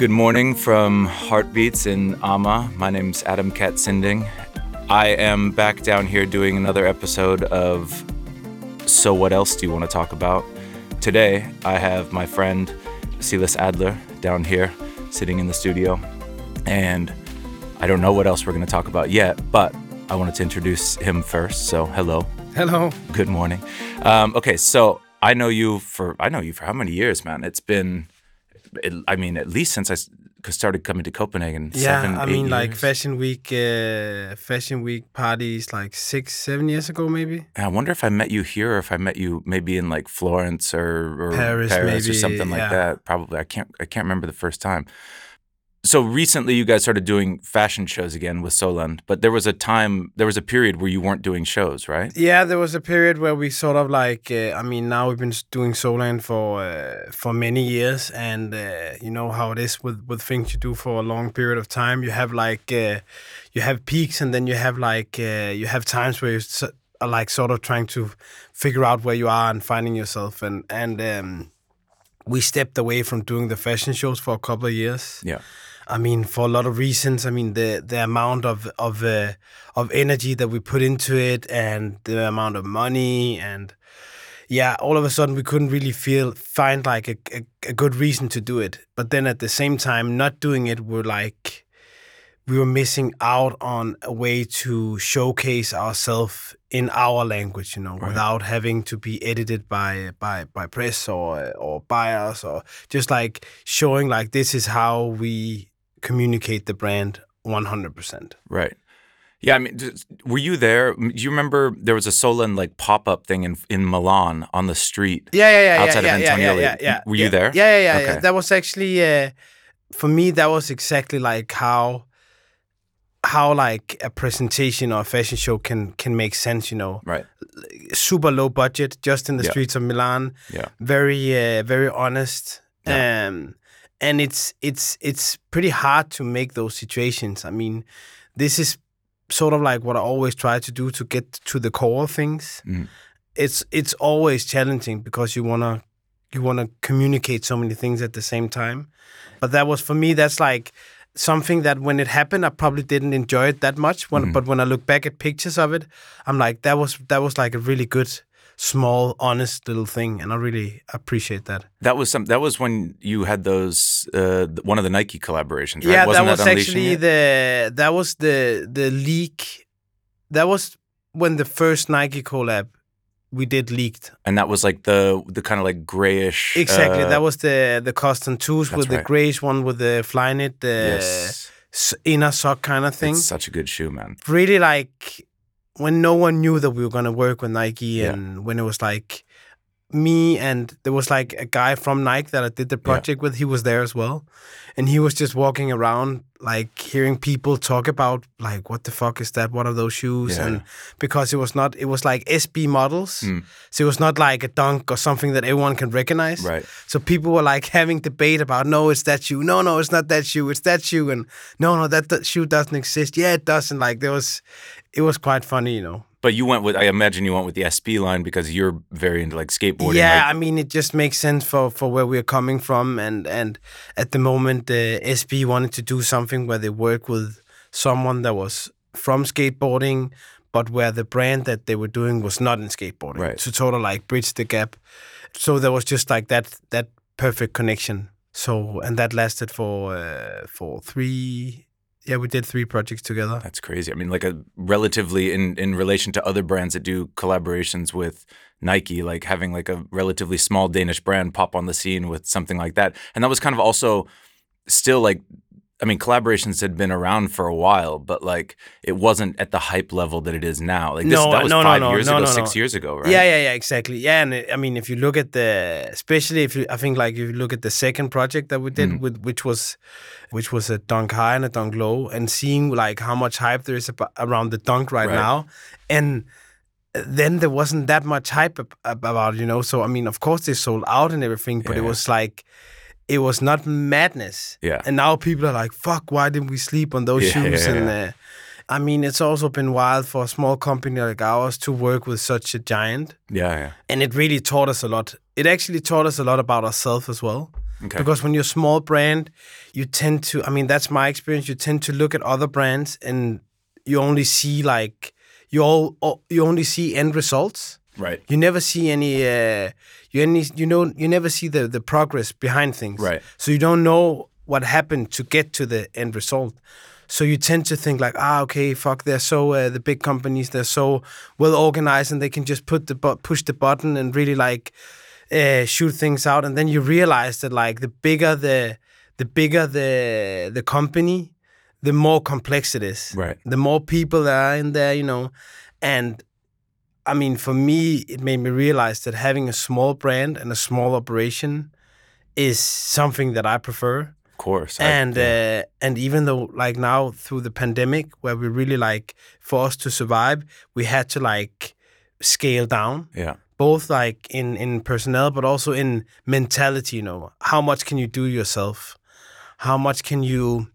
Good morning from Heartbeats in Ama. My name's Adam Katz Sinding. I am back down here doing another episode of So What Else Do You Want to Talk About? Today, I have my friend Silas Adler down here sitting in the studio. And I don't know what else we're going to talk about yet, but I wanted to introduce him first. So, hello. Hello. Good morning. Um, okay, so I know you for I know you for how many years, man? It's been, I mean, at least since I started coming to Copenhagen. Yeah, seven, I mean, like. Fashion Week, uh, Fashion Week parties, like six, seven years ago, maybe. And I wonder if I met you here or if I met you maybe in like Florence or, or Paris, or maybe, something like yeah. that. Probably I can't I can't remember the first time. So recently you guys started doing fashion shows again with Soulland, but there was a time there was a period where you weren't doing shows, right? Yeah, there was a period where we sort of like, uh, I mean, now we've been doing Soulland for uh, for many years, and uh, you know how it is with with things you do for a long period of time. You have like, uh, you have peaks, and then you have like, uh, you have times where you are like sort of trying to figure out where you are and finding yourself, and and um, we stepped away from doing the fashion shows for a couple of years. Yeah. I mean, for a lot of reasons. I mean, the the amount of of uh, of energy that we put into it, and the amount of money, and yeah, all of a sudden we couldn't really feel find like a, a, a good reason to do it. But then at the same time, not doing it, we're like we were missing out on a way to showcase ourselves in our language, you know, without having to be edited by by by press or or buyers or just like showing like this is how we communicate the brand 100%. Right. Yeah, I mean, were you there? Do you remember there was a Soulland like pop up thing in in Milan on the street? Yeah, yeah, yeah, Outside of yeah, yeah, yeah, yeah, yeah. Were you yeah. there? Yeah, yeah, yeah, yeah. That was actually uh, for me. That was exactly like how how like a presentation or a fashion show can can make sense. You know, Right. super low budget, just in the Yeah. streets of Milan. Yeah. Very, uh, very honest. Yeah. Um, and it's it's it's pretty hard to make those situations. I mean, this is sort of like what I always try to do to get to the core of things. Mhm. It's it's always challenging because you wanna you wanna communicate so many things at the same time. But that was for me. That's like something that when it happened, I probably didn't enjoy it that much. When, Mhm. But when I look back at pictures of it, I'm like that was that was like a really good, small, honest little thing, and I really appreciate that. That was some. That was when you had those uh, one of the Nike collaborations, right? Yeah, Wasn't that was Unleashing actually It? the that was the the leak. That was when the first Nike collab we did leaked. and that was like the the kind of like grayish. Exactly, uh, that was the the Koston twos with the grayish one with the Flyknit the yes. inner sock kind of thing. It's such a good shoe, man. really like when no one knew that we were gonna work with Nike, Yeah. and when it was like me and there was like a guy from Nike that I did the project with. He was there as well, and he was just walking around like hearing people talk about like what the fuck is that? What are those shoes? Yeah. And because it was not, it was like SB models, Mm. so it was not like a dunk or something that everyone can recognize. Right. So people were like having debate about, no, it's that shoe. No, no, it's not that shoe. It's that shoe. And no, no, that, that shoe doesn't exist. Yeah, it doesn't. Like there was, it was quite funny, you know. But you went with. I imagine you went with the SB line because you're very into like skateboarding. yeah, right? I mean, it just makes sense for for where we're coming from, and and at the moment, uh, SB wanted to do something where they work with someone that was from skateboarding, but where the brand that they were doing was not in skateboarding, Right. To sort of like bridge the gap. So there was just like that that perfect connection. So and that lasted for uh, for three. Yeah, we did three projects together. That's crazy. I mean, like a relatively in in relation to other brands that do collaborations with Nike, like having like a relatively small Danish brand pop on the scene with something like that, and that was kind of also still like. I mean, collaborations had been around for a while, but like it wasn't at the hype level that it is now. Like this, No, that was no, five no, years ago, six years ago, right? Yeah, yeah, yeah, exactly. Yeah, and uh, I mean, if you look at the, especially if you, I think like if you look at the second project that we did Mm. with, which was, which was a dunk high and a dunk low, and seeing like how much hype there is around the dunk right, Right. now, and then there wasn't that much hype ab- ab- about, you know. So I mean, of course they sold out and everything, but it Yeah. was like. It was not madness, Yeah. And now people are like, "Fuck! Why didn't we sleep on those Yeah, shoes?" yeah, and yeah. uh, I mean, it's also been wild for a small company like ours to work with such a giant Yeah, yeah. and it really taught us a lot. It actually taught us a lot about ourselves as well. Okay. Because when you're a small brand, you tend to. I mean, that's my experience. You tend to look at other brands and you only see like you all you only see end results. Right. You never see any. Uh, you any. You know. You never see the the progress behind things. Right. So you don't know what happened to get to the end result. So you tend to think like, ah, okay, fuck, they're so uh, the big companies, they're so well organized, and they can just put the bu- push the button and really like uh, shoot things out. And then you realize that like the bigger the the bigger the the company, the more complex it is. Right. The more people that are in there, you know, and I mean, for me, it made me realize that having a small brand and a small operation is something that I prefer. Of course. I- And yeah. uh, and even though like now through the pandemic, where we really like for us to survive, we had to like scale down yeah. both like in in personnel but also in mentality you know how much can you do yourself how much can you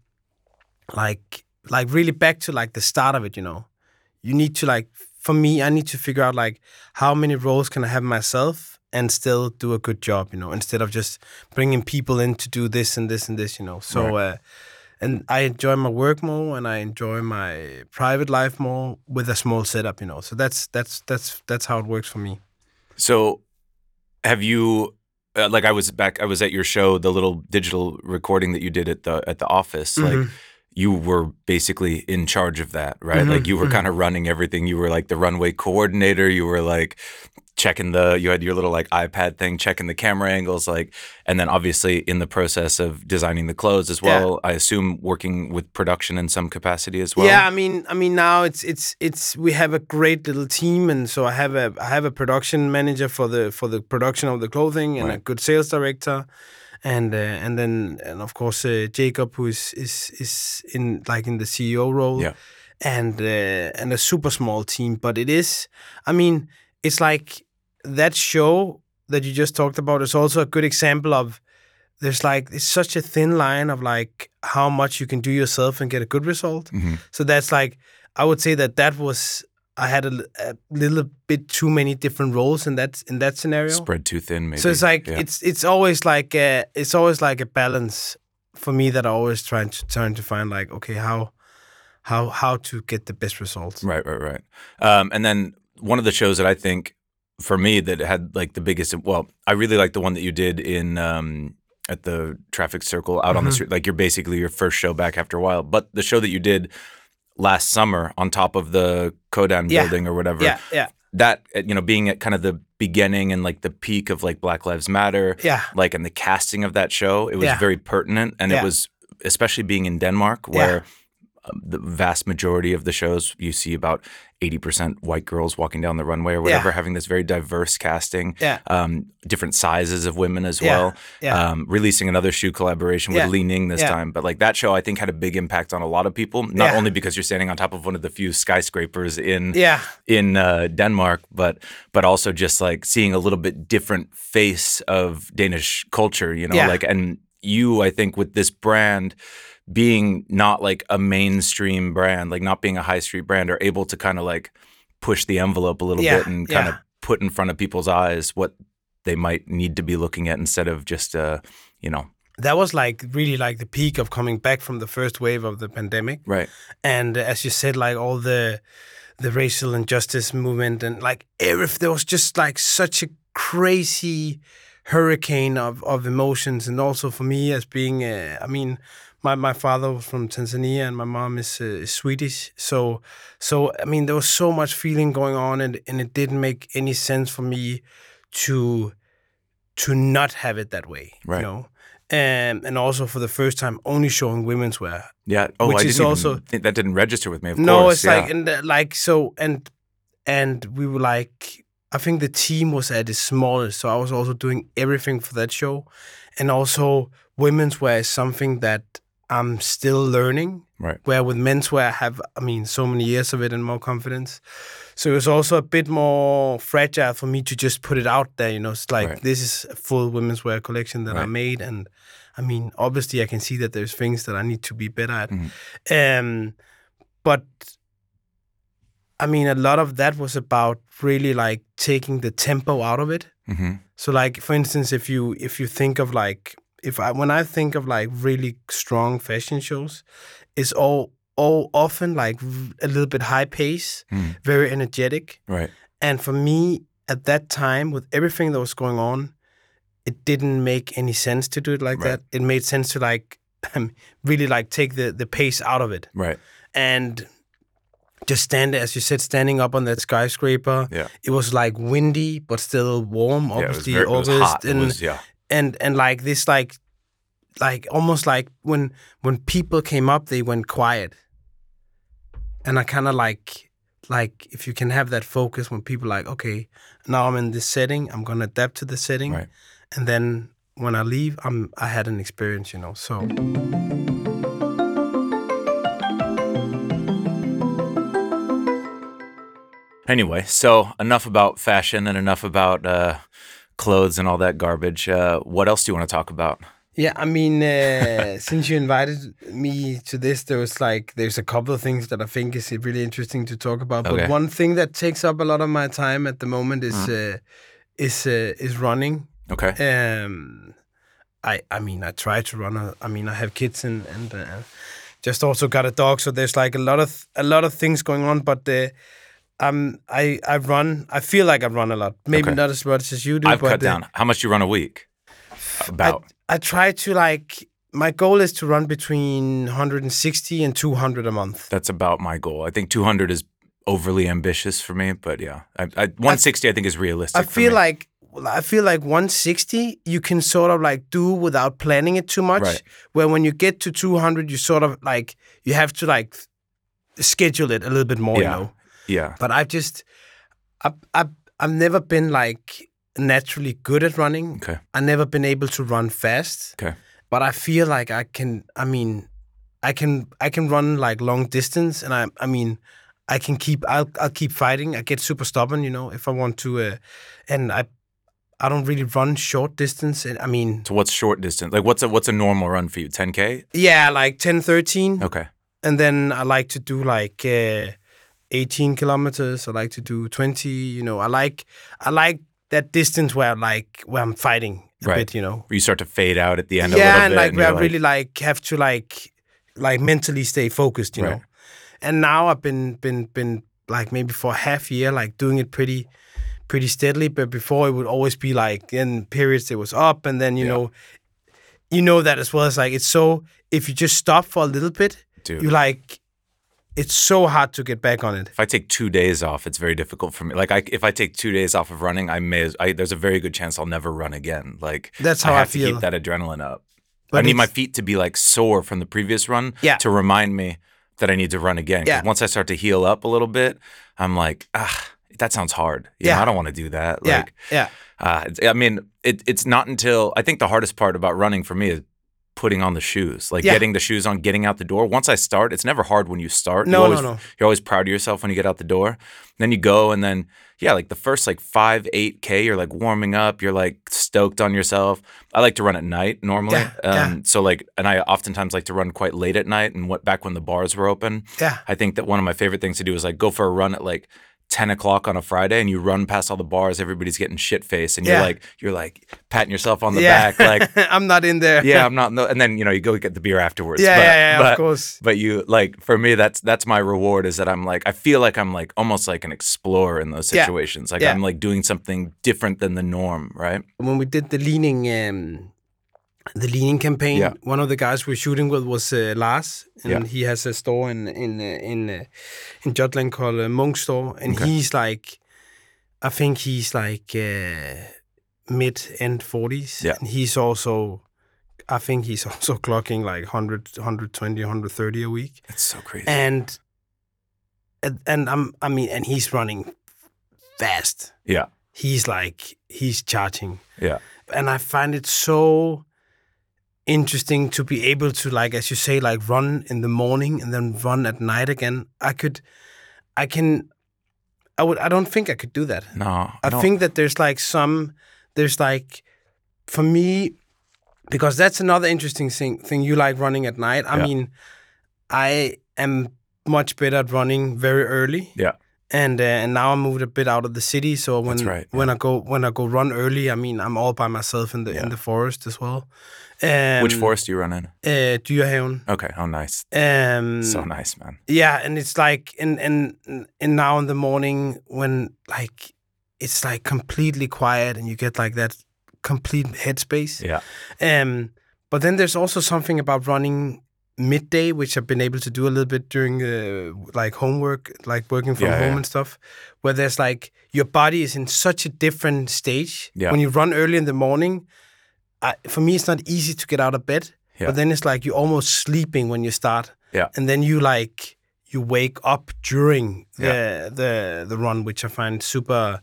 like like really back to like the start of it you know you need to like for me i need to figure out like how many roles can i have myself and still do a good job you know instead of just bringing people in to do this and this and this you know so Right. uh and I enjoy my work more, and I enjoy my private life more with a small setup, you know. So that's that's that's that's how it works for me. So, have you? Uh, like I was back, I was at your show, the little digital recording that you did at the at the office. Like Mhm. You were basically in charge of that, right? Mhm, Like you were mhm. kind of running everything. You were like the runway coordinator. You were like checking the. You had your little like iPad thing, checking the camera angles, like, and then obviously in the process of designing the clothes as Yeah. well. I assume working with production in some capacity as well. Yeah, I mean, I mean now it's it's it's we have a great little team, and so I have a I have a production manager for the for the production of the clothing, and a good sales director, and uh, and then and of course uh, Jacob, who is is is in like in the CEO role, Yeah. and uh, and a super small team. But it is, I mean, it's like that show that you just talked about is also a good example of there's like it's such a thin line of like how much you can do yourself and get a good result. Mhm. So that's like I would say that that was I had a little bit too many different roles in that in that scenario. Spread too thin, maybe. So it's like Yeah. it's it's always like a, it's always like a balance for me that I always trying to trying to find like okay how how how to get the best results. Right, right, right. Um, and then one of the shows that I think for me that had like the biggest well, I really like the one that you did in um at the traffic circle out on the Mhm. street. Like you're basically your first show back after a while. But the show that you did last summer on top of the Kodan Yeah. building or whatever. Yeah, yeah, That uh, you know, being at kind of the beginning and like the peak of like Black Lives Matter, yeah, like and the casting of that show, it was Yeah. very pertinent and Yeah. it was especially being in Denmark where the vast majority of the shows you see about 80% white girls walking down the runway or whatever having this very diverse casting Yeah. um, different sizes of women as Yeah. well yeah. um, releasing another shoe collaboration with Yeah. Li Ning this Yeah. time but like that show I think had a big impact on a lot of people not Yeah. only because you're standing on top of one of the few skyscrapers in yeah, in uh, Denmark, but but also just like seeing a little bit different face of Danish culture, you know, Yeah. like and you, I think, with this brand being not like a mainstream brand, like not being a high street brand, are able to kind of like push the envelope a little Yeah, bit and kind yeah. of put in front of people's eyes what they might need to be looking at instead of just uh, you know, that was like really like the peak of coming back from the first wave of the pandemic. right, and as you said like all the the racial injustice movement and like every there was just like such a crazy hurricane of, of emotions and also for me as being uh, i mean my, my father was from tanzania and my mom is, uh, is swedish so so i mean there was so much feeling going on and, and it didn't make any sense for me to to not have it that way Right. you know um, and also for the first time only showing women's wear yeah. Oh, Which I is didn't also- even think that didn't register with me. Of no, course, it's yeah. like and uh, like so and and we were like I think the team was at its smallest, so I was also doing everything for that show, and also women's wear is something that I'm still learning. right, Where with menswear, I have I mean so many years of it and more confidence. So it was also a bit more fragile for me to just put it out there. You know, it's like Right. this is a full women's wear collection that I made, and I mean obviously I can see that there's things that I need to be better at. Mhm. Um, but I mean, a lot of that was about really like taking the tempo out of it. hmm So, like for instance, if you if you think of like if I when I think of like really strong fashion shows, it's all all often like a little bit high pace, Mm. very energetic. Right. And for me at that time, with everything that was going on, it didn't make any sense to do it like Right. that. It made sense to like really like take the the pace out of it Right. and just stand as you said, standing up on that skyscraper. Yeah. It was like windy but still warm. Yeah. It was, Obviously, very, it was August hot. It and was, yeah. And and like this like like almost like when when people came up they went quiet. And i kind of like like if you can have that focus when people like okay now i'm in this setting i'm gonna adapt to the setting. Right. and then when i leave i'm i had an experience you know so. Anyway, so enough about fashion and enough about uh, clothes and all that garbage. Uh, what else do you want to talk about? yeah i mean uh, since you invited me to this there was like there's a couple of things that i think is really interesting to talk about Okay. but one thing that takes up a lot of my time at the moment is uh, is uh, is running Okay. Um, I I mean I try to run. A, I mean I have kids and and uh, just also got a dog, so there's like a lot of a lot of things going on. But uh, um, I I run. I feel like I run a lot. Maybe Okay. not as much as you do. I've cut uh, down. How much do you run a week? About. I, I try to like. My goal is to run between 160 and 200 a month. That's about my goal. I think 200 is overly ambitious for me, but yeah, I, I, 160 I, think is realistic. I feel like I feel like 160 you can sort of like do without planning it too much. Right. Where when you get to 200, you sort of like you have to like schedule it a little bit more. Yeah. You know. Yeah, But I've just I I I've never been like naturally good at running. okay, I've never been able to run fast. okay, But I feel like I can. I mean, I can I can run like long distance, and I I mean. I can keep. I'll. I'll keep fighting. I get super stubborn, you know. If I want to, uh, and I, I don't really run short distance. And I mean, So what's short distance? Like what's a what's a normal run for you? 10k? yeah, like 10, 13. Okay, and then I like to do like uh, 18 kilometers. I like to do 20. You know, I like I like that distance where I like where I'm fighting a Right. bit. You know, Where you start to fade out at the end a yeah, and like where I you're really like have to like like mentally stay focused. You Right. know, and now I've been been been like maybe for a half year like doing it pretty pretty steadily but before it would always be like in periods it was up and then you Yeah. know you know that as well as like it's so if you just stop for a little bit dude. you like it's so hard to get back on it if I take two days off, it's very difficult for me. Like, I, if I take two days off of running, I may. I, there's a very good chance I'll never run again. Like, That's how I have to feel. keep that adrenaline up. But I need my feet to be like sore from the previous run Yeah. to remind me that I need to run again. Yeah. Once I start to heal up a little bit, I'm like, ah, that sounds hard. You Yeah. know, I don't want to do that. yeah Like, yeah uh, I mean, it, it's not until I think the hardest part about running for me is putting on the shoes, like Yeah. getting the shoes on, getting out the door. Once I start, it's never hard when you start. No, you no, always, no. You're always proud of yourself when you get out the door. Then you go, and then yeah, like the first like five, eight k, you're like warming up. You're like stoked on yourself. I like to run at night normally. Yeah, yeah. um, So like, and I oftentimes like to run quite late at night. And what back when the bars were open, yeah I think that one of my favorite things to do is like go for a run at like 10 o'clock on a Friday and you run past all the bars, everybody's getting shit faced and you're like you're like patting yourself on the yeah back, like, i'm not in there yeah, I'm not no and then you know, you go get the beer afterwards. yeah but, yeah, yeah but, of course But you like for me that's that's my reward is that I'm like I feel like I'm like almost like an explorer in those Yeah. situations. Like Yeah. I'm like doing something different than the norm, right? when we did the Li Ning um the Li Ning campaign Yeah. one of the guys we're shooting with was uh, Lars and Yeah. he has a store in in uh, in uh, in Jutland called uh, Munk Store and Okay. he's like I think he's like uh, mid end 40s Yeah. and he's also I think he's also clocking like 100 120 130 a week It's so crazy. and and, and I'm I mean and he's running fast yeah. he's like he's charging Yeah. and I find it so interesting to be able to like as you say like run in the morning and then run at night again. I could I can I would I don't think I could do that. No. I think that there's like some there's like for me because that's another interesting thing thing you like running at night. I Yeah. mean I am much better at running very early Yeah. And uh, and now I moved a bit out of the city. So when right, when I go when I go run early, I mean I'm all by myself in the Yeah. in the forest as well. Um, Which forest do you run in? Uh, Dyrehaven. Okay. Oh, nice. Um, So nice, man. yeah, and it's like and and and now in the morning when like it's like completely quiet and you get like that complete headspace. Yeah. Um, but then there's also something about running midday, which I've been able to do a little bit during uh, like homework, like working from Yeah, home yeah. and stuff, where there's like your body is in such a different stage. Yeah. When you run early in the morning, I, for me it's not easy to get out of bed. Yeah. But then it's like you're almost sleeping when you start. Yeah. And then you like you wake up during the the the run, which I find super.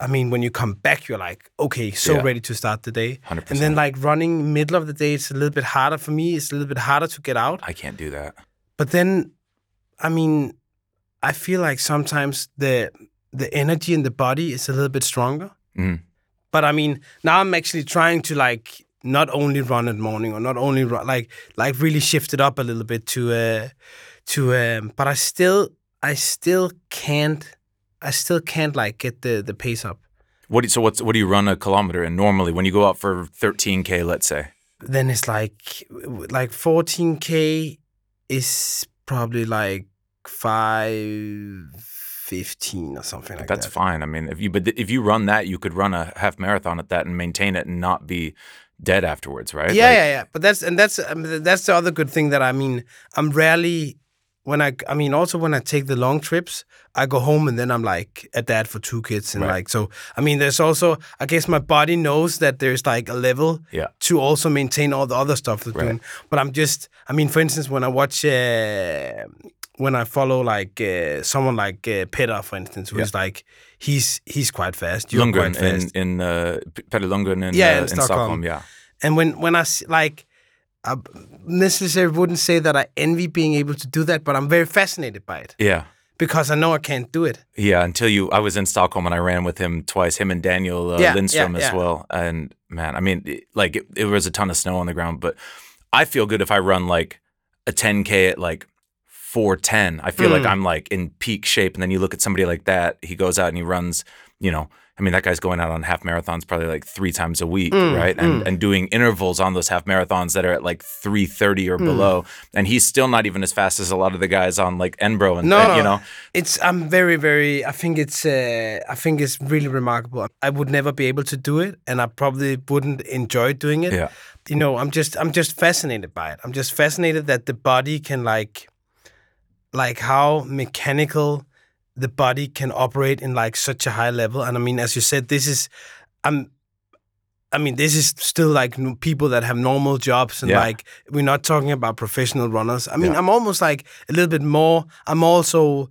I mean, when you come back, you're like, okay, so Yeah. ready to start the day. 100%. And then like running middle of the day, it's a little bit harder for me. It's a little bit harder to get out. I can't do that. But then, I mean, I feel like sometimes the the energy in the body is a little bit stronger. Mhm. But I mean, now I'm actually trying to like not only run at morning or not only run, like like really shift it up a little bit to uh to um. But I still I still can't I still can't like get the the pace up. What do you, so what's what do you run a kilometer in normally when you go out for 13k? Let's say. then it's like like 14k is probably like 515 or something like That's that. That's fine. I mean, if you but if you run that, you could run a half marathon at that and maintain it and not be dead afterwards, right? Yeah, Like, yeah, yeah. But that's and that's um, that's the other good thing that I mean. I'm rarely when I I mean also when I take the long trips, I go home and then I'm like a dad for two kids and Right. like so. I mean, there's also I guess my body knows that there's like a level Yeah. to also maintain all the other stuff that's Right. doing. But I'm just I mean, for instance, when I watch. Uh, when I follow like uh, someone like uh, Peter, for instance, who's like he's he's quite fast. You're Lundgren quite fast. in in uh, Peter Lundgren in, Yeah, uh, in in Stockholm. Stockholm. Yeah. And when when I like, I necessarily wouldn't say that I envy being able to do that, but I'm very fascinated by it Yeah. because I know I can't do it. Yeah, until you, I was in Stockholm and I ran with him twice, him and Daniel uh, Yeah, Lindstrom yeah, as yeah. well. And man, I mean, it- like it, it was a ton of snow on the ground, but I feel good if I run like a 10K at like 410. I feel Mm. like I'm like in peak shape. And then you look at somebody like that, he goes out and he runs, you know, I mean, that guy's going out on half marathons probably like three times a week, Mm, right? And and doing intervals on those half marathons that are at like 330 Mm. or below. And he's still not even as fast as a lot of the guys on like NBRO and, No, and, you know. it's I'm very very. I think it's uh, I think it's really remarkable. I would never be able to do it, and I probably wouldn't enjoy doing it. Yeah. You know, I'm just I'm just fascinated by it. I'm just fascinated that the body can like, like how mechanical the body can operate in like such a high level. And I mean, as you said, this is, I'm. I mean, this is still like people that have normal jobs, and Yeah. like we're not talking about professional runners. I mean, Yeah. I'm almost like a little bit more. I'm also,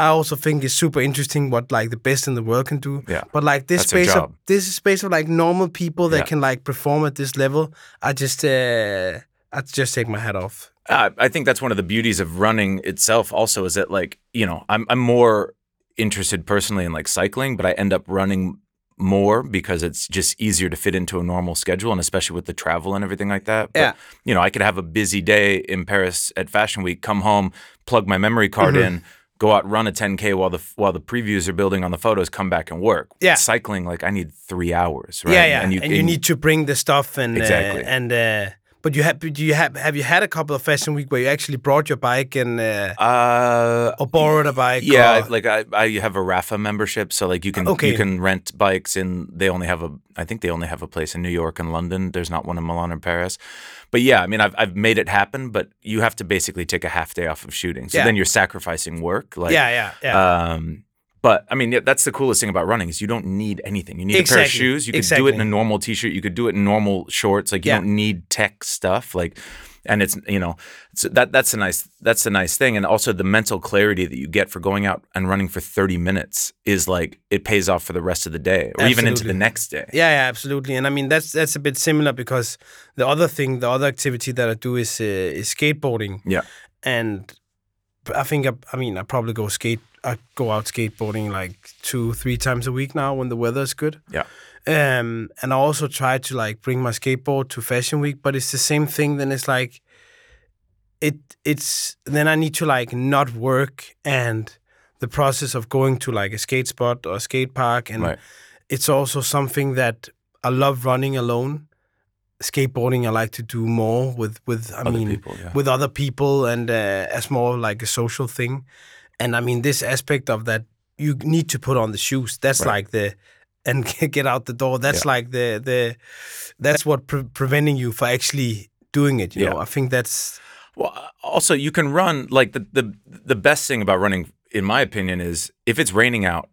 I also think it's super interesting what like the best in the world can do. Yeah. But like this That's space of this space of like normal people that Yeah. can like perform at this level, I just uh I just take my hat off. Uh, I think that's one of the beauties of running itself. Also, is that like you know I'm I'm more interested personally in like cycling, but I end up running more because it's just easier to fit into a normal schedule, and especially with the travel and everything like that. But, Yeah. you know, I could have a busy day in Paris at Fashion Week, come home, plug my memory card Mm-hmm. in. Go out, run a 10k while the while the previews are building on the photos. Come back and work. Yeah. cycling like I need three hours. Right? Yeah, yeah. And you, need to bring the stuff and Exactly. uh, and uh but you have do you have have you had a couple of fashion week where you actually brought your bike and uh, Uh, or borrowed a bike? Yeah, or- like I, I have a Rapha membership, so like you can Okay. you can rent bikes and they only have a I think they only have a place in New York and London. There's not one in Milan or Paris. But yeah, I mean I've I've made it happen, but you have to basically take a half day off of shooting. So Yeah. then you're sacrificing work. Like yeah, yeah, yeah. um but I mean, that's the coolest thing about running is you don't need anything. You need a pair of shoes. You could do it in a normal t-shirt. You could do it in normal shorts. Like you Yeah. don't need tech stuff. Like, and it's you know, so that that's a nice that's a nice thing. And also the mental clarity that you get for going out and running for thirty minutes is like it pays off for the rest of the day or even into the next day. Yeah, yeah, absolutely. And I mean that's that's a bit similar because the other thing, the other activity that I do is uh, is skateboarding. Yeah. And I think I, I mean I probably go skate I go out skateboarding like two three times a week now when the weather is good. Yeah. Um, and I also try to like bring my skateboard to Fashion Week, but it's the same thing. Then it's like, it it's then I need to like not work and the process of going to like a skate spot or a skate park, and Right. it's also something that I love running alone. Skateboarding, I like to do more with with I Other mean people, yeah. with other people and uh, as more like a social thing. And I mean this aspect of that you need to put on the shoes. That's Right. like the and get out the door. That's like the the that's what pre- preventing you for actually doing it. You Yeah. know, I think that's Well, uh, also you can run like the the the best thing about running, in my opinion, is if it's raining out,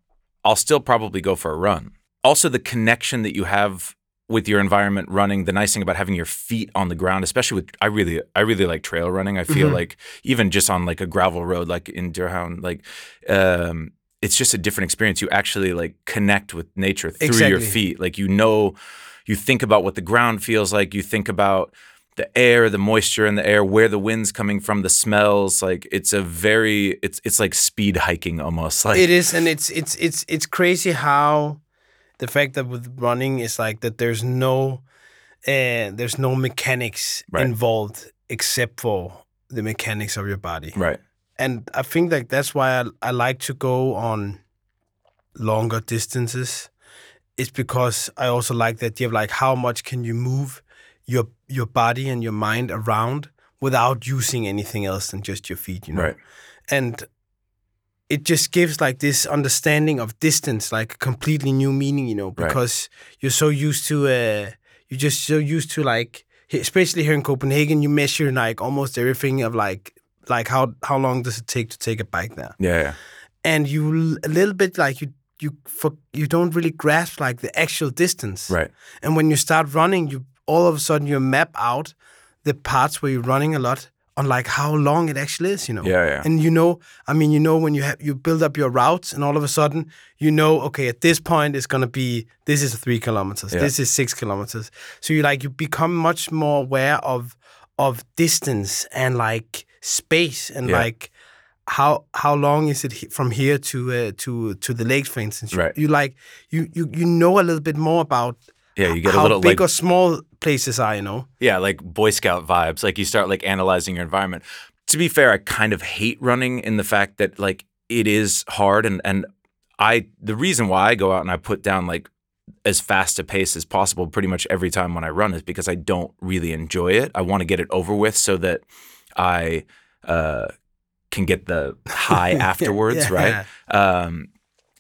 I'll still probably go for a run. Also, the connection that you have with your environment running. The nice thing about having your feet on the ground, especially with I really I really like trail running. I feel like even just on like a gravel road, like in Durham, like um, it's just a different experience. You actually like connect with nature through your feet. Like you know, you think about what the ground feels like. You think about the air, the moisture in the air, where the wind's coming from, the smells. Like it's a very it's it's like speed hiking almost. Like it is, and it's it's it's it's crazy how the fact that with running is like that. There's no uh, there's no mechanics Right. involved except for the mechanics of your body. right, and I think like that's why I, I like to go on longer distances. It's because I also like that you have like how much can you move your your body and your mind around without using anything else than just your feet, you know. right, And it just gives like this understanding of distance, like a completely new meaning, you know, Right. because you're so used to uh you're just so used to like especially here in Copenhagen, you measure like almost everything of like like how how long does it take to take a bike there? yeah, yeah, And you a little bit like you you for, you don't really grasp like the actual distance. right, And when you start running, you all of a sudden you map out the parts where you're running a lot on like how long it actually is, you know. Yeah, yeah. And you know, I mean, you know when you have you build up your routes, and all of a sudden you know, okay, at this point it's gonna be this is three kilometers, Yeah. this is six kilometers. So you like you become much more aware of of distance and like space and Yeah. like how how long is it he- from here to uh, to to the lakes, for instance? You, Right. you like you you you know a little bit more about yeah. You get a little big like or small places are, you know. yeah, like Boy Scout vibes. Like you start like analyzing your environment. To be fair, I kind of hate running in the fact that like it is hard and and I the reason why I go out and I put down like as fast a pace as possible pretty much every time when I run is because I don't really enjoy it. I want to get it over with so that I uh can get the high afterwards, Yeah. right? Um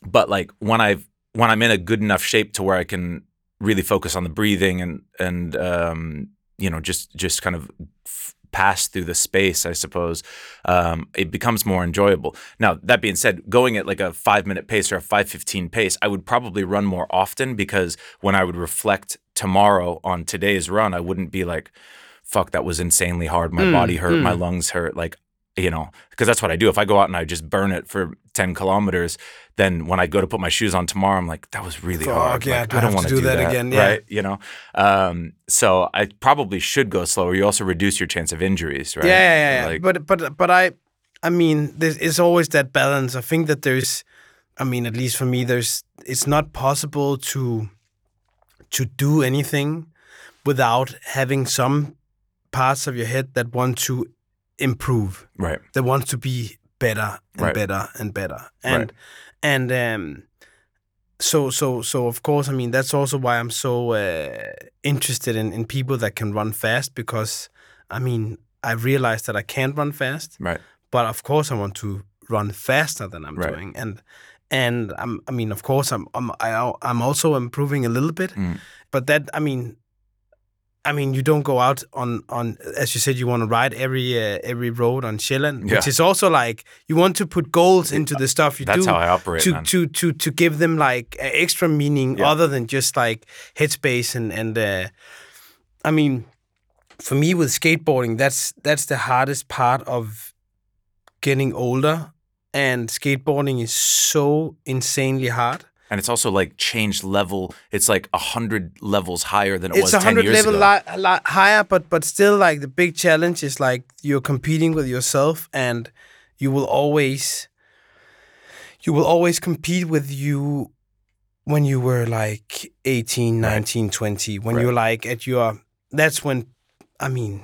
but like when I've when I'm in a good enough shape to where I can really focus on the breathing and and um, you know just just kind of f- pass through the space, I suppose, um, it becomes more enjoyable. Now that being said, going at like a five minute pace or a five fifteen pace, I would probably run more often because when I would reflect tomorrow on today's run, I wouldn't be like, "Fuck, that was insanely hard. My body hurt, my lungs hurt." Like you know, because that's what I do. If I go out and I just burn it for 10 kilometers, then when I go to put my shoes on tomorrow, I'm like, that was really Fuck, hard. yeah, Like, do I don't want to to do that again? Yeah. Right. You know, um, so I probably should go slower. You also reduce your chance of injuries, right? Yeah, yeah, yeah. Like, but but but I, I mean, there's it's always that balance. I think that there's, I mean, at least for me, there's it's not possible to, to do anything, without having some parts of your head that want to improve, right. that wants to be better and Right. better and better, and Right. and um. So so so of course I mean that's also why I'm so uh, interested in, in people that can run fast because I mean I realized that I can't run fast Right. but of course I want to run faster than I'm Right. doing, and and I'm, I mean, of course I'm I'm I, I'm also improving a little bit, Mm. but that I mean, I mean, you don't go out on on as you said you want to ride every uh, every road on Sjælland, which is also like you want to put goals into the stuff you That's do how I operate, to man. to to to give them like extra meaning Yeah. other than just like headspace and and uh, I mean, for me with skateboarding, that's that's the hardest part of getting older, and skateboarding is so insanely hard. And it's also like changed level. It's like a hundred levels higher than it it's was a 10 hundred level li- higher, but but still like the big challenge is like you're competing with yourself, and you will always you will always compete with you when you were like 18 Right. 19 20 when Right. you're like at your that's when i mean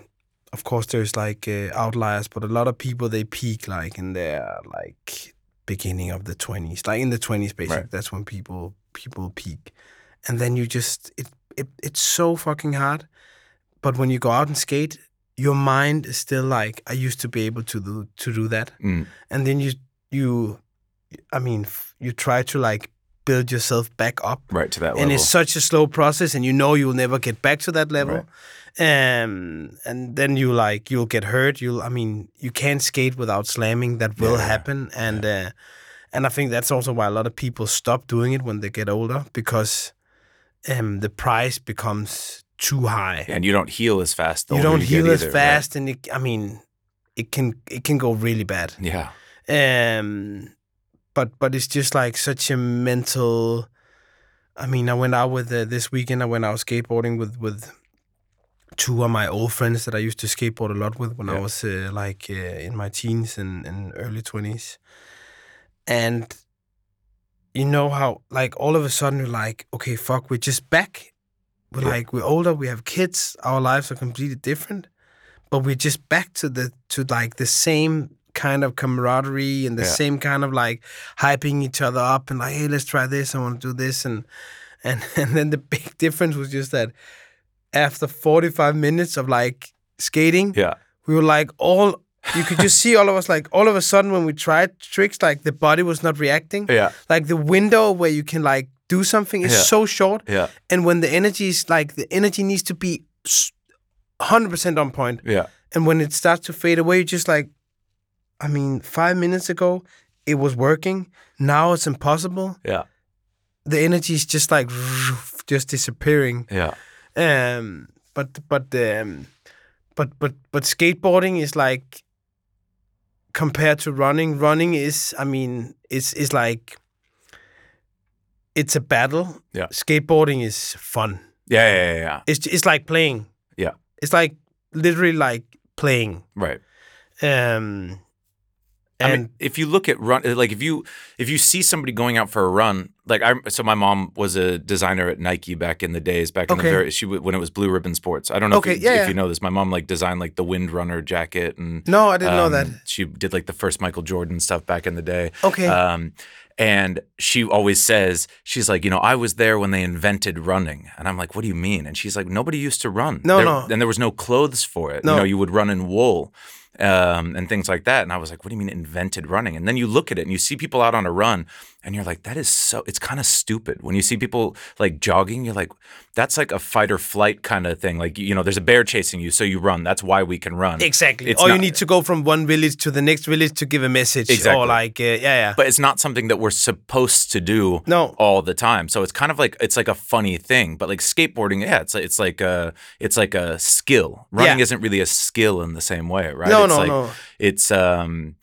of course there's like uh, outliers but a lot of people they peak like in their like beginning of the 20s like in the 20s basically Right. that's when people people peak. And then you just it, it it's so fucking hard. But when you go out and skate your mind is still like i used to be able to do to do that. Mm. and then you you i mean f- you try to like build yourself back up. Right to that and it's such a slow process and you know you'll never get back to that level um and then you like you'll get hurt you'll i mean you can't skate without slamming that will Yeah. happen and uh and i think that's also why a lot of people stop doing it when they get older because um the price becomes too high and you don't heal as fast. the you don't get heal as either, right? fast and it, i mean it can it can go really bad Yeah. um but but it's just like such a mental i mean i went out with uh, this weekend i went out skateboarding with with two of my old friends that i used to skateboard a lot with when i was uh, like uh, in my teens and, and early 20s and you know how like all of a sudden you're like okay fuck we're just back we're Yeah. like we're older we have kids our lives are completely different but we're just back to the to like the same kind of camaraderie and the Yeah. same kind of like hyping each other up and like hey let's try this i want to do this and and and then the big difference was just that after 45 minutes of like skating Yeah. we were like all you could just see all of us like all of a sudden when we tried tricks like the body was not reacting Yeah. like the window where you can like do something is Yeah. so short Yeah. and when the energy is like the energy needs to be 100% on point Yeah. and when it starts to fade away you're just like i mean five minutes ago it was working now it's impossible Yeah. the energy is just like just disappearing Yeah. Um but but um but but but skateboarding is like compared to running running is i mean it's is like it's a battle Yeah. skateboarding is fun Yeah. Yeah. Yeah. yeah. it's it's like playing Yeah. it's like literally like playing Right. um I mean, if you look at run, like if you if you see somebody going out for a run, like I, so my mom was a designer at Nike back in the days, back in Okay. the very she when it was Blue Ribbon Sports. I don't know Okay, if, you, yeah, if you know this. My mom like designed like the Windrunner jacket and no i didn't know um, that She did like the first Michael Jordan stuff back in the day. okay Um, and she always says, she's like, you know, I was there when they invented running. And I'm like, what do you mean? And she's like, nobody used to run. No, There- no. And there was no clothes for it. No. You know, you would run in wool um, and things like that. And I was like, what do you mean invented running? And then you look at it and you see people out on a run and you're like, that is so, it's kind of stupid. When you see people like jogging, you're like, that's like a fight or flight kind of thing. Like, you know, there's a bear chasing you, so you run. That's why we can run. exactly it's or you need to go from one village to the next village to give a message Exactly. or like uh, yeah yeah But it's not something that we're supposed to do no all the time. So it's kind of like it's like a funny thing, but like skateboarding, yeah, it's it's like a it's like a skill. Running Yeah. isn't really a skill in the same way, right? no it's no like, no It's um,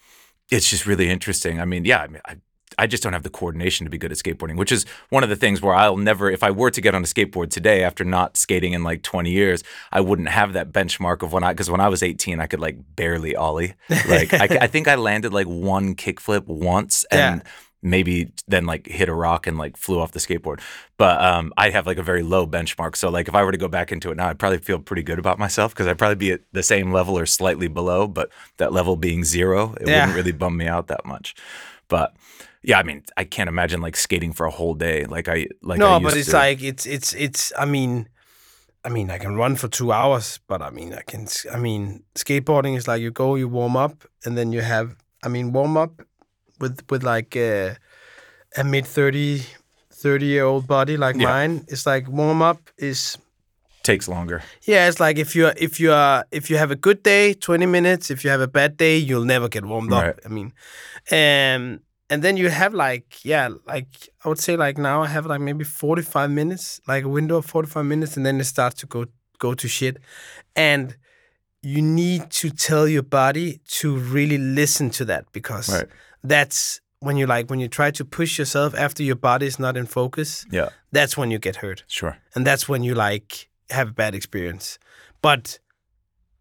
it's just really interesting. I mean, yeah, I mean, I. I just don't have the coordination to be good at skateboarding, which is one of the things where I'll never, if I were to get on a skateboard today after not skating in like 20 years, I wouldn't have that benchmark of when I, because when I was 18, I could like barely ollie. Like, I, I think I landed like one kickflip once and maybe then like hit a rock and like flew off the skateboard. But um, I have like a very low benchmark. So like if I were to go back into it now, I'd probably feel pretty good about myself because I'd probably be at the same level or slightly below. But that level being zero, it Yeah. wouldn't really bum me out that much. But yeah, I mean, I can't imagine like skating for a whole day like I like. no I but it's to. like it's it's it's i mean i mean i can run for two hours but i mean i can I mean skateboarding is like you go you warm up and then you have i mean warm up with with like uh, a, a mid 30 30 year old body like Yeah. mine it's like warm up is takes longer. yeah it's like if you're if you are if you have a good day 20 minutes if you have a bad day you'll never get warmed Right. up i mean um and then you have like yeah like i would say like now i have like maybe 45 minutes like a window of 45 minutes and then it starts to go go to shit and you need to tell your body to really listen to that because Right. that's when you like when you try to push yourself after your body is not in focus Yeah, that's when you get hurt sure. and that's when you like have a bad experience but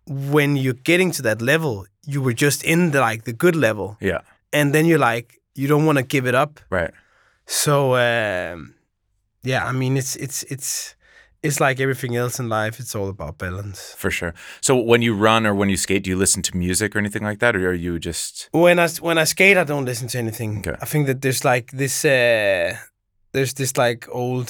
when you're getting to that level you were just in the like the good level Yeah, and then you're like you don't want to give it up right. so um yeah i mean it's it's it's it's like everything else in life. It's all about balance. For sure. So when you run or when you skate, do you listen to music or anything like that, or are you just When I when I skate, I don't listen to anything. Okay. I think that there's like this. Uh, there's this like old.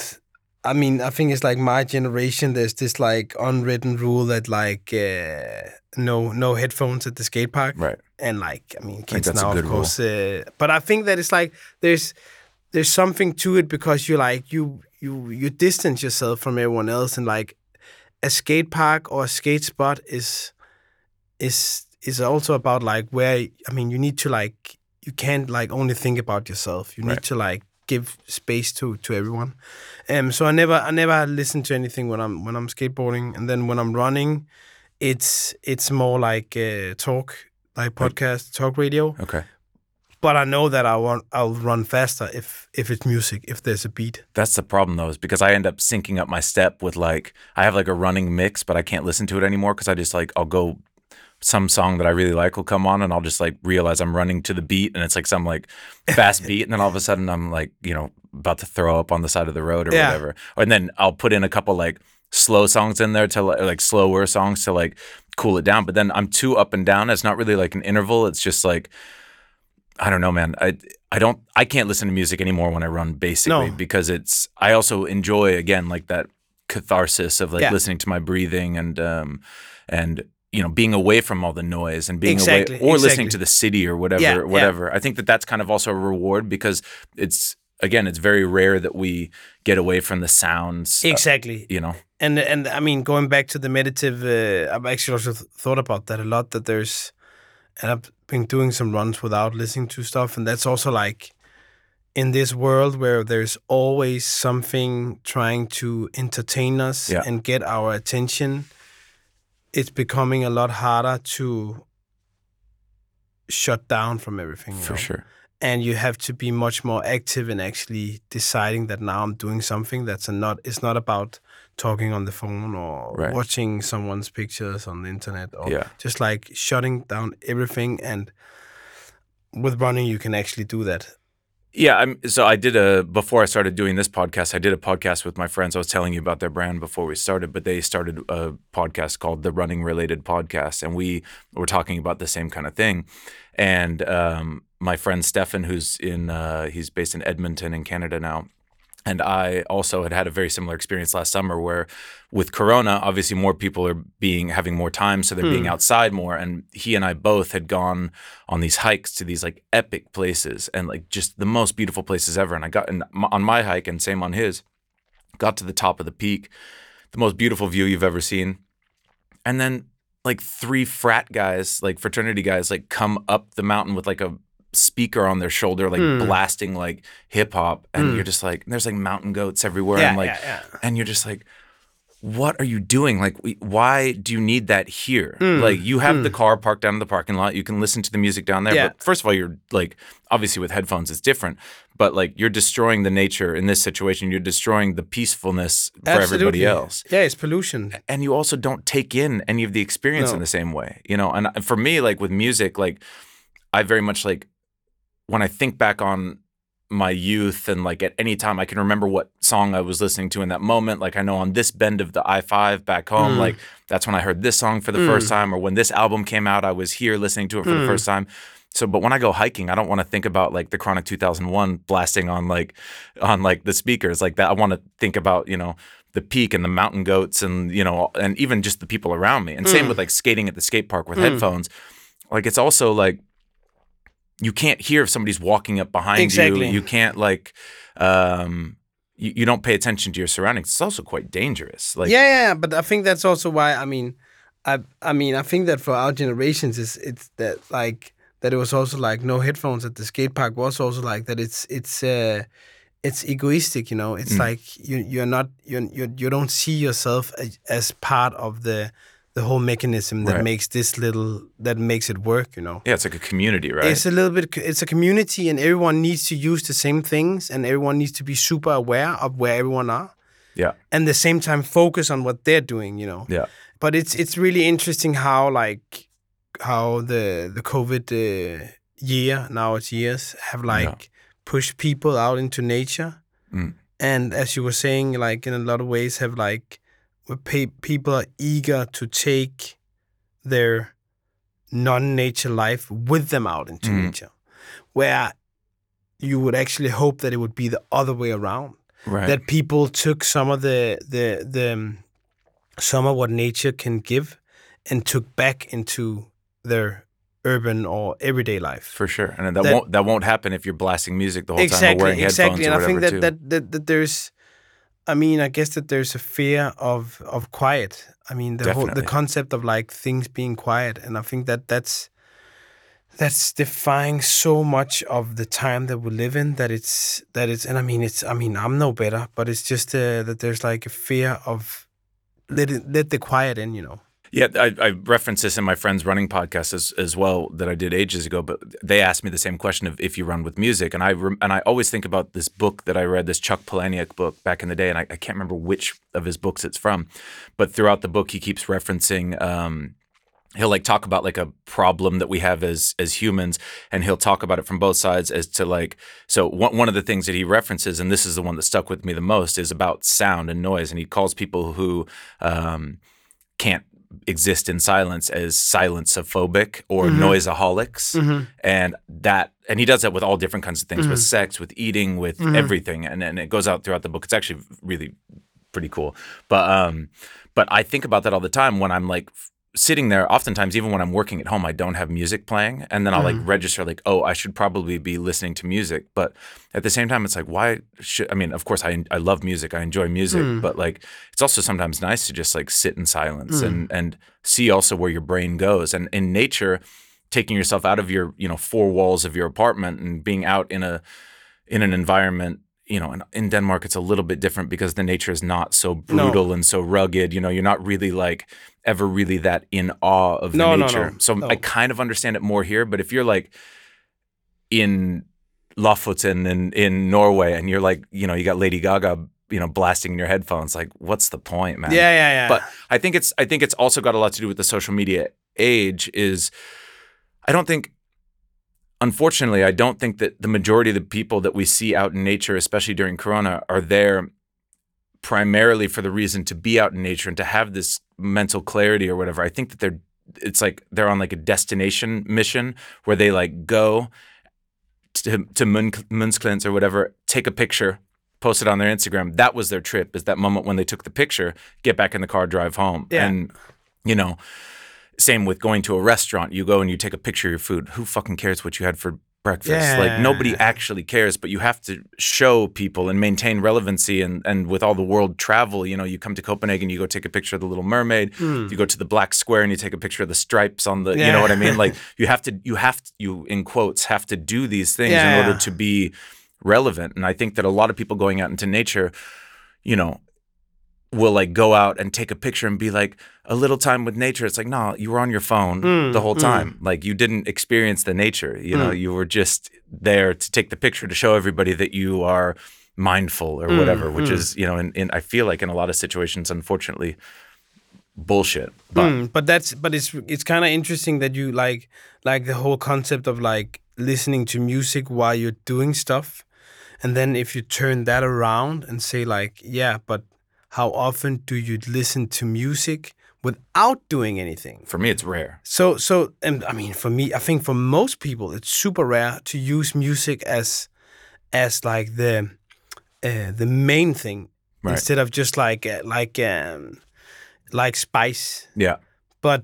I mean, I think it's like my generation. There's this like unwritten rule that like uh, no no headphones at the skate park. right? and like I mean kids a now of course uh, but I think that it's like there's there's something to it because you like you you you distance yourself from everyone else and like a skate park or a skate spot is is is also about like where I mean you need to like you can't like only think about yourself you need Right. to like give space to to everyone. Um so I never I never listen to anything when I'm when I'm skateboarding. And then when I'm running it's it's more like uh, talk like podcast talk radio. Okay. but I know that I want I'll run faster if if it's music if there's a beat. That's the problem though, is because I end up syncing up my step with like I have like a running mix, but I can't listen to it anymore because I just like I'll go some song that I really like will come on and I'll just like realize I'm running to the beat and it's like some like fast beat and then all of a sudden I'm like, you know, about to throw up on the side of the road or Yeah. whatever. And then I'll put in a couple like slow songs in there to like slower songs to like cool it down. But then I'm too up and down. It's not really like an interval. It's just like I don't know, man. I I don't I can't listen to music anymore when I run basically No. because it's I also enjoy again like that catharsis of like Yeah. listening to my breathing and um and you know being away from all the noise and being Exactly, away or listening to the city or whatever Yeah, yeah. whatever. I think that that's kind of also a reward because it's again it's very rare that we get away from the sounds uh, exactly you know and and I mean going back to the meditative uh, I've actually also th- thought about that a lot that there's and I've been doing some runs without listening to stuff and that's also like in this world where there's always something trying to entertain us Yeah. and get our attention it's becoming a lot harder to shut down from everything for know? sure. and you have to be much more active in actually deciding that now I'm doing something that's a not it's not about talking on the phone or Right. watching someone's pictures on the internet or Yeah. just like shutting down everything and with running you can actually do that. Yeah, I'm, so I did a before I started doing this podcast. I did a podcast with my friends. I was telling you about their brand before we started, but they started a podcast called the Running Related Podcast, and we were talking about the same kind of thing. And um, my friend Stefan, who's in, uh, he's based in Edmonton in Canada now, and I also had had a very similar experience last summer where with Corona, obviously more people are being having more time, so they're being outside more. And he and I both had gone on these hikes to these like epic places and like just the most beautiful places ever. And I got on my hike and same on his, got to the top of the peak, the most beautiful view you've ever seen. And then like three frat guys, like fraternity guys, like come up the mountain with like a speaker on their shoulder, like Hmm. blasting like hip hop. And you're just like, there's like mountain goats everywhere. Yeah, and like, yeah, yeah. and you're just like, what are you doing? Like, why do you need that here? Hmm. Like, you have the car parked down in the parking lot. You can listen to the music down there. Yeah. But first of all, you're like, obviously with headphones, it's different. But like, you're destroying the nature in this situation. You're destroying the peacefulness for everybody else Yeah, it's pollution. and you also don't take in any of the experience in the same way you know and for me like with music like i very much like when i think back on my youth and like at any time i can remember what song i was listening to in that moment. Like i know on this bend of the i5 back home Mm. like that's when i heard this song for the first time or when this album came out i was here listening to it for the Mm. first time. So but when i go hiking i don't want to think about like the chronic 2001 blasting on like on like the speakers. Like that i want to think about you know the peak and the mountain goats and you know and even just the people around me. And Mm. same with like skating at the skate park with headphones. Like it's also like you can't hear if somebody's walking up behind Exactly. you you can't like um you, you don't pay attention to your surroundings it's also quite dangerous like yeah, yeah, but I think that's also why I mean, I I mean I think that for our generations is it's that like that it was also like no headphones at the skate park was also like that it's it's uh it's egoistic you know it's Mm. like you you're not you you you don't see yourself as, as part of the the whole mechanism that Right. makes this little that makes it work you know? Yeah it's like a community right? It's a little bit it's a community and everyone needs to use the same things and everyone needs to be super aware of where everyone are. Yeah. And the same time focus on what they're doing you know? Yeah. But it's it's really interesting how like how the the covid uh, year now it's years have like Yeah. pushed people out into nature. Mm. and as you were saying like in a lot of ways have like people are eager to take their non-nature life with them out into Mhm. nature, where you would actually hope that it would be the other way around Right. that people took some of the the the um, some of what nature can give and took back into their urban or everyday life. for sure, and that, that- won't that won't happen if you're blasting music the whole time or exactly, wearing headphones exactly. or And I think that, too. that that that there's, I mean, I guess that there's a fear of of quiet. I mean, the whole the concept of like things being quiet, and I think that that's that's defying so much of the time that we live in that it's that it's and I mean it's I mean I'm no better, but it's just uh, that there's like a fear of let it let the quiet in, you know. Yeah, I, I referenced this in my friend's running podcast as, as well that I did ages ago. But they asked me the same question of if you run with music, and I rem- and I always think about this book that I read, this Chuck Palahniuk book back in the day, and I, I can't remember which of his books it's from, but throughout the book he keeps referencing. Um, he'll like talk about like a problem that we have as as humans and he'll talk about it from both sides as to like so one, one of the things that he references and this is the one that stuck with me the most is about sound and noise and he calls people who um, can't exist in silence as silence-ophobic or mm-hmm. noiseaholics mm-hmm. and that and he does that with all different kinds of things with mm-hmm. sex with eating with everything. And, and it goes out throughout the book. It's actually really pretty cool. But um but i think about that all the time when i'm like f- sitting there oftentimes even when i'm working at home i don't have music playing and then i'll like mm. register like oh i should probably be listening to music but at the same time it's like why should i mean of course i, I love music i enjoy music mm. but like it's also sometimes nice to just like sit in silence and mm. and see also where your brain goes and in nature taking yourself out of your you know four walls of your apartment and being out in a in an environment you know in, in denmark it's a little bit different because the nature is not so brutal and so rugged you know you're not really like ever really that in awe of the No, no, nature no, so no. i kind of understand it more here but if you're like in lofoten and in norway and you're like you know you got lady gaga you know blasting in your headphones like what's the point man Yeah, yeah, yeah. but I think it's I think it's also got a lot to do with the social media age. Is I don't think, unfortunately, I don't think that the majority of the people that we see out in nature, especially during Corona, are there primarily for the reason to be out in nature and to have this mental clarity or whatever. I think that they're it's like they're on like a destination mission where they like go to to Mun- or whatever, take a picture, post it on their Instagram. That was their trip. Is that moment when they took the picture, get back in the car, drive home, Yeah. and you know, same with going to a restaurant. You go and you take a picture of your food. Who fucking cares what you had for breakfast? Like nobody actually cares. But you have to show people and maintain relevancy. And and with all the world travel, you know, you come to Copenhagen, you go take a picture of the Little Mermaid. Hmm. You go to the Black Square and you take a picture of the stripes on the. You know what I mean? Like you have to. You have to. You in quotes have to do these things Yeah, in order to be relevant. And I think that a lot of people going out into nature, you know, will like go out and take a picture and be like a little time with nature. It's like, no, you were on your phone Mm, the whole time. Like you didn't experience the nature. You know, you were just there to take the picture to show everybody that you are mindful or whatever, which is, you know, in, in I feel like in a lot of situations, unfortunately, bullshit. But Mm, but that's but it's it's kind of interesting that you like like the whole concept of like listening to music while you're doing stuff and then if you turn that around and say like yeah but how often do you listen to music without doing anything for me, it's rare. so so and i mean for me i think for most people it's super rare to use music as as like the uh, the main thing Right. instead of just like uh, like um like spice Yeah. but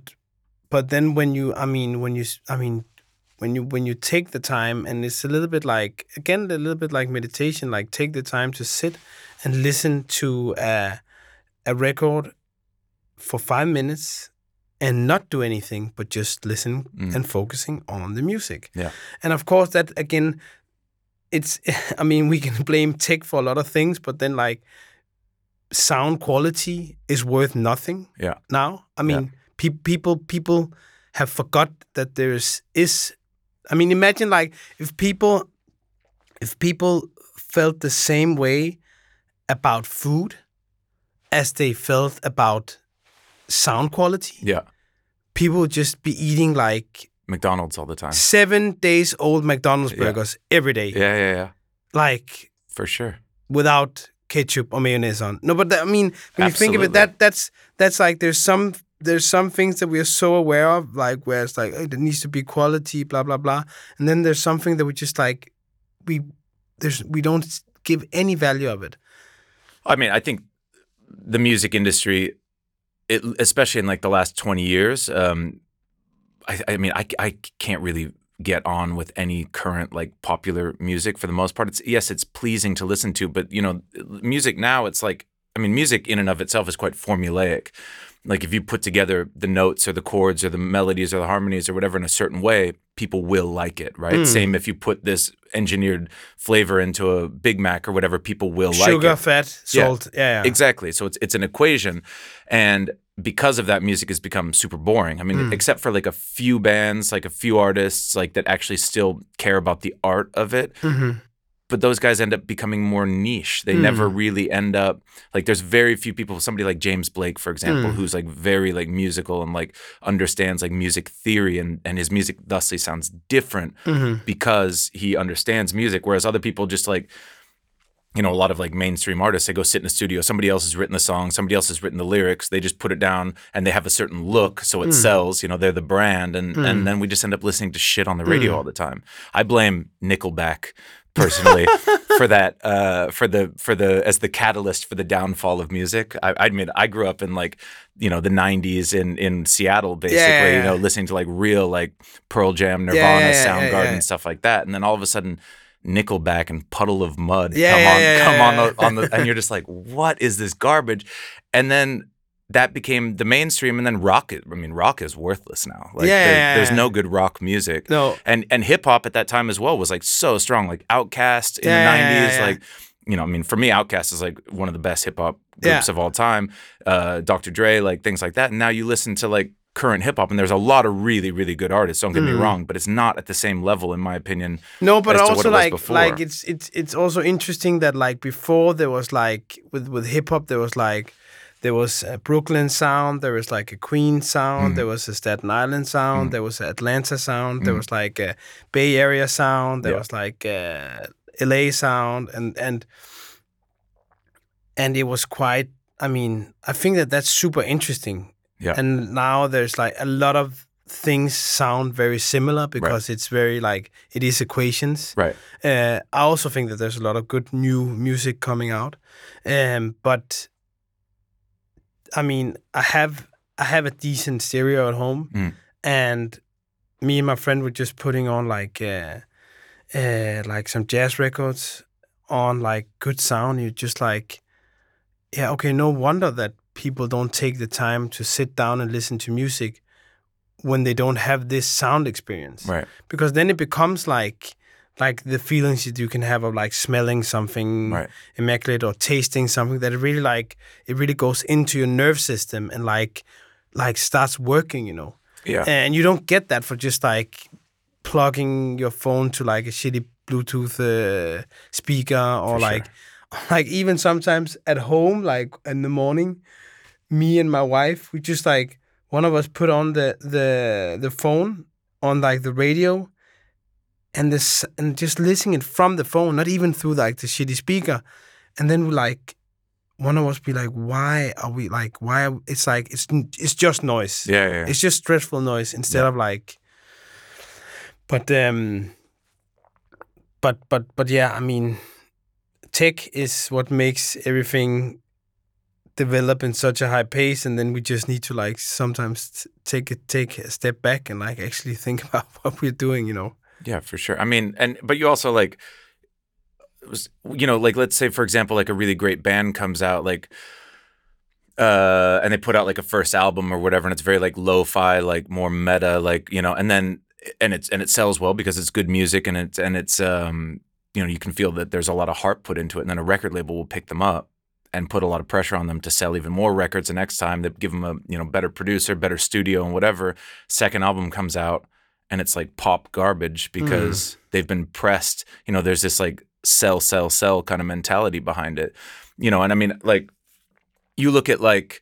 but then when you i mean when you I mean when you when you take the time and it's a little bit like again a little bit like meditation like take the time to sit and listen to a, a record for five minutes and not do anything but just listen mm. and focusing on the music Yeah. and of course that again it's i mean we can blame tech for a lot of things but then like sound quality is worth nothing Yeah. now i mean pe- people people have forgot that there's is i mean imagine like if people if people felt the same way about food as they felt about sound quality Yeah. people would just be eating like McDonald's all the time. seven days old mcdonald's Yeah. burgers every day Yeah. Yeah. Yeah. like For sure. without ketchup or mayonnaise on. No, but that, I mean, when you think of it, that that's that's like there's some there's some things that we are so aware of, like where it's like oh, there needs to be quality, blah blah blah, and then there's something that we just like we there's we don't give any value of it. I mean, I think the music industry, it, especially in like the last 20 years, um, I, I mean, I, I can't really get on with any current like popular music for the most part. It's yes, it's pleasing to listen to, but you know, music now it's like I mean, music in and of itself is quite formulaic. Like if you put together the notes or the chords or the melodies or the harmonies or whatever in a certain way, people will like it, right? Same if you put this engineered flavor into a Big Mac or whatever, people will like it. Sugar, fat, salt, yeah, yeah. Exactly. So it's it's an equation, and because of that, music has become super boring. I mean, Hmm. except for like a few bands, like a few artists, like that actually still care about the art of it. Mhm. But those guys end up becoming more niche. They Hmm. never really end up like. There's very few people. Somebody like James Blake, for example, Hmm. who's like very like musical and like understands like music theory, and and his music thusly sounds different Mhm. because he understands music. Whereas other people just like you know, a lot of like mainstream artists, they go sit in a studio. Somebody else has written the song, somebody else has written the lyrics. They just put it down and they have a certain look, so it sells. You know, they're the brand, and and then we just end up listening to shit on the radio all the time. I blame Nickelback personally for that, uh, for the for the as the catalyst for the downfall of music. I, I admit I grew up in like you know the '90s in in Seattle, basically. yeah, You know, listening to like real like Pearl Jam, Nirvana, yeah, yeah, Soundgarden, yeah. stuff like that, and then all of a sudden. Nickelback and Puddle of Mudd Yeah, come yeah, on, yeah, come yeah, on yeah. the on the, and you're just like, what is this garbage? And then that became the mainstream, and then rock. I mean, rock is worthless now. Like, Yeah, there- yeah, there's no good rock music. No. and and hip hop at that time as well was like so strong. Like Outkast in Yeah, the yeah, yeah, '90s, yeah. like you know, I mean, for me, Outkast is like one of the best hip hop groups of all time. Uh, Dr. Dre, like things like that. And now you listen to like current hip hop, and there's a lot of really, really good artists. Don't get me wrong, but it's not at the same level, in my opinion. No, but as to what also like like it's it's it's also interesting that like before there was like with with hip hop there was like there was a Brooklyn sound, there was like a Queen sound, Mm-hmm. there was a Staten Island sound, there was a Atlanta sound, there Mhm. was like a Bay Area sound, there Yeah. was like a LA sound, and and and it was quite. I mean, I think that that's super interesting. Yeah. And now there's like a lot of things sound very similar because it's very like it is equations. Right. Uh, I also think that there's a lot of good new music coming out, um, but I mean, I have I have a decent stereo at home, Mm. and me and my friend were just putting on like uh, uh, like some jazz records on like good sound. You're just like, yeah, okay, no wonder that people don't take the time to sit down and listen to music when they don't have this sound experience Right. because then it becomes like like the feelings that you can have of like smelling something Right. immaculate or tasting something that it really like it really goes into your nerve system and like like starts working you know Yeah. and you don't get that for just like plugging your phone to like a shitty bluetooth uh, speaker or For sure. like like even sometimes at home like in the morning me and my wife we just like one of us put on the the the phone on like the radio and this and just listening it from the phone not even through like the shitty speaker and then we like one of us be like why are we like why are, it's like it's it's just noise Yeah. Yeah. it's just stressful noise instead of like but um but but but yeah i mean tech is what makes everything develop in such a high pace and then we just need to like sometimes t- take a take a step back and like actually think about what we're doing you know Yeah, for sure. I mean, and but you also like, was- you know, like let's say for example, like a really great band comes out, like, uh, and they put out like a first album or whatever, and it's very like lo-fi, like more meta, like you know, and then and it's and it sells well because it's good music and it's and it's um you know you can feel that there's a lot of heart put into it, and then a record label will pick them up and put a lot of pressure on them to sell even more records the next time. They give them a you know better producer, better studio, and whatever. Second album comes out and it's like pop garbage hmm. because they've been pressed. You know, there's this like sell, sell, sell kind of mentality behind it. You know, and I mean, like, you look at like,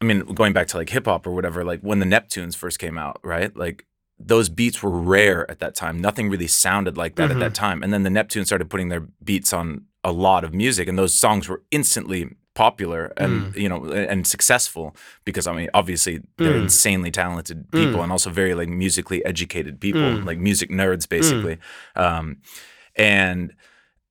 I mean, going back to like hip hop or whatever, like when the Neptunes first came out, right? Like, those beats were rare at that time. Nothing really sounded like that at that mm-hmm. time. And then the Neptunes started putting their beats on a lot of music, and those songs were instantly popular and mm. you know and successful because I mean obviously they're mm. insanely talented mm. people and also very like musically educated people like music nerds basically. Um, and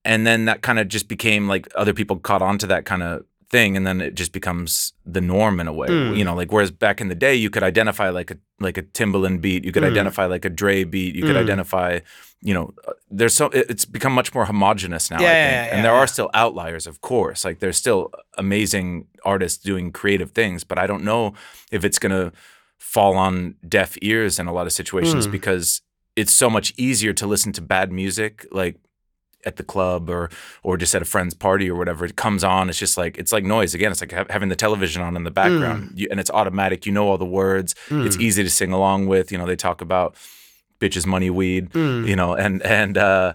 and then that kind of just became like other people caught on to that kind of thing and then it just becomes the norm in a way you mm. know like whereas back in the day you could identify like a like a Timbaland beat you could mm. identify like a Dre beat you could mm. identify you know uh, there's so it's become much more homogenous now I Yeah, think yeah, yeah, and there are still outliers of course like there's still amazing artists doing creative things but I don't know if it's going to fall on deaf ears in a lot of situations because it's so much easier to listen to bad music like at the club or or just at a friend's party or whatever it comes on it's just like it's like noise again it's like ha- having the television on in the background Hmm. you, and it's automatic you know all the words it's easy to sing along with you know they talk about bitches money weed Hmm. you know and and uh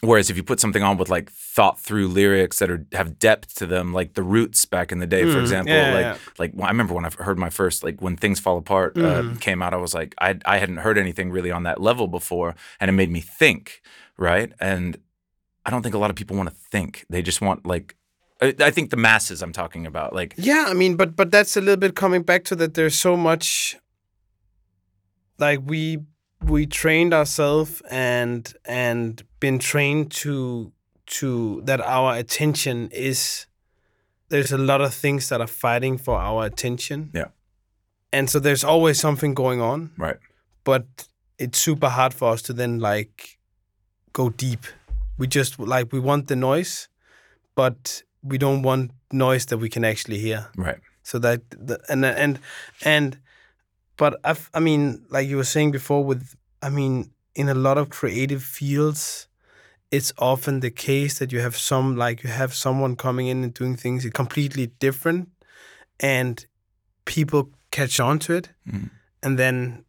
whereas if you put something on with like thought through lyrics that are have depth to them like the roots back in the day for example Hmm. Yeah, like yeah. like well, i remember when i heard my first like when things fall apart uh, came out i was like I, I hadn't heard anything really on that level before and it made me think right and i don't think a lot of people want to think they just want like I, I think the masses i'm talking about like Yeah, I mean, but but that's a little bit coming back to that. There's so much, like we we trained ourselves and and been trained to to that our attention is. There's a lot of things that are fighting for our attention. Yeah. and so there's always something going on, right but it's super hard for us to then like go deep. We just like we want the noise, but we don't want noise that we can actually hear. right So that the, and and and but I I mean like you were saying before with I mean in a lot of creative fields it's often the case that you have some like you have someone coming in and doing things completely different and people catch on to it Mhm. and then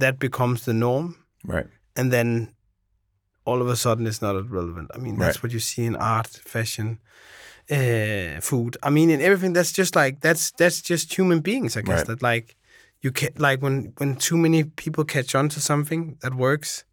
that becomes the norm right and then all of a sudden it's not as relevant. I mean, that's Right. what you see in art, fashion, uh, food. I mean, in everything. That's just like that's that's just human beings, I guess. Right. That like you can like when when too many people catch on to something that works,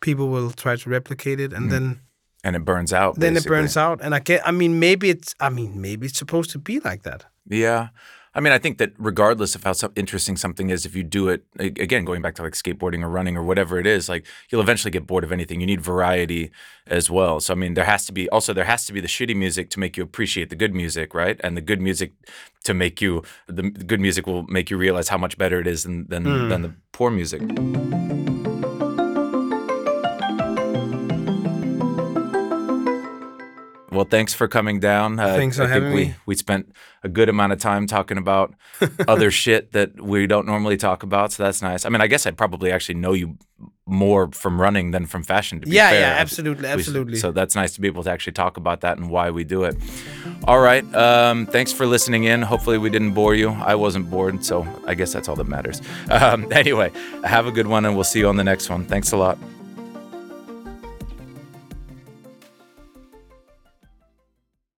people will try to replicate it, and then and it burns out then it burns out. And I get. I mean, maybe it's. I mean, maybe it's supposed to be like that. Yeah. I mean, I think that regardless of how interesting something is, if you do it again, going back to like skateboarding or running or whatever it is, like you'll eventually get bored of anything. You need variety as well. So I mean, there has to be also there has to be the shitty music to make you appreciate the good music, right? And the good music to make you the, good music will make you realize how much better it is than than, than the hmm. poor music. Well, thanks for coming down. Uh, Thanks for I think having we, me. we spent a good amount of time talking about other shit that we don't normally talk about, so that's nice. I mean, I guess I probably actually know you more from running than from fashion. To be Yeah, fair. yeah, absolutely, We- absolutely. So that's nice to be able to actually talk about that and why we do it. All right. Um, thanks for listening in. Hopefully, we didn't bore you. I wasn't bored, so I guess that's all that matters. Um, anyway, have a good one, and we'll see you on the next one. Thanks a lot.